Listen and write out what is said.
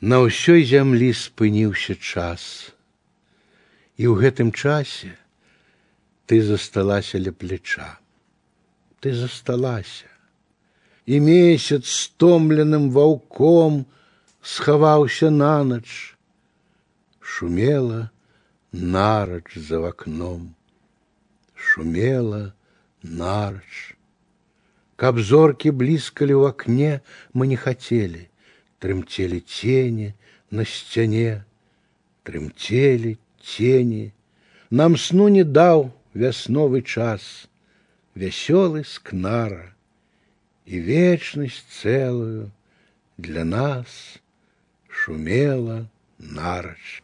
На ўсёй зямлі спыніўся час. І ў гэтым часе ты засталася ля плеча. Ты засталася. І месяц стомленым ваўком схаваўся нанач. Шумела нарач за вакном. Шумела нарач. Каб зоркі блізкалі ў акне мы не хацелі, трымцелі тени на сцяне, трымцелі тени. Нам сну не даў вясновы час, вясёлы скнара, і вечнасць цэлую для нас шумела нарач.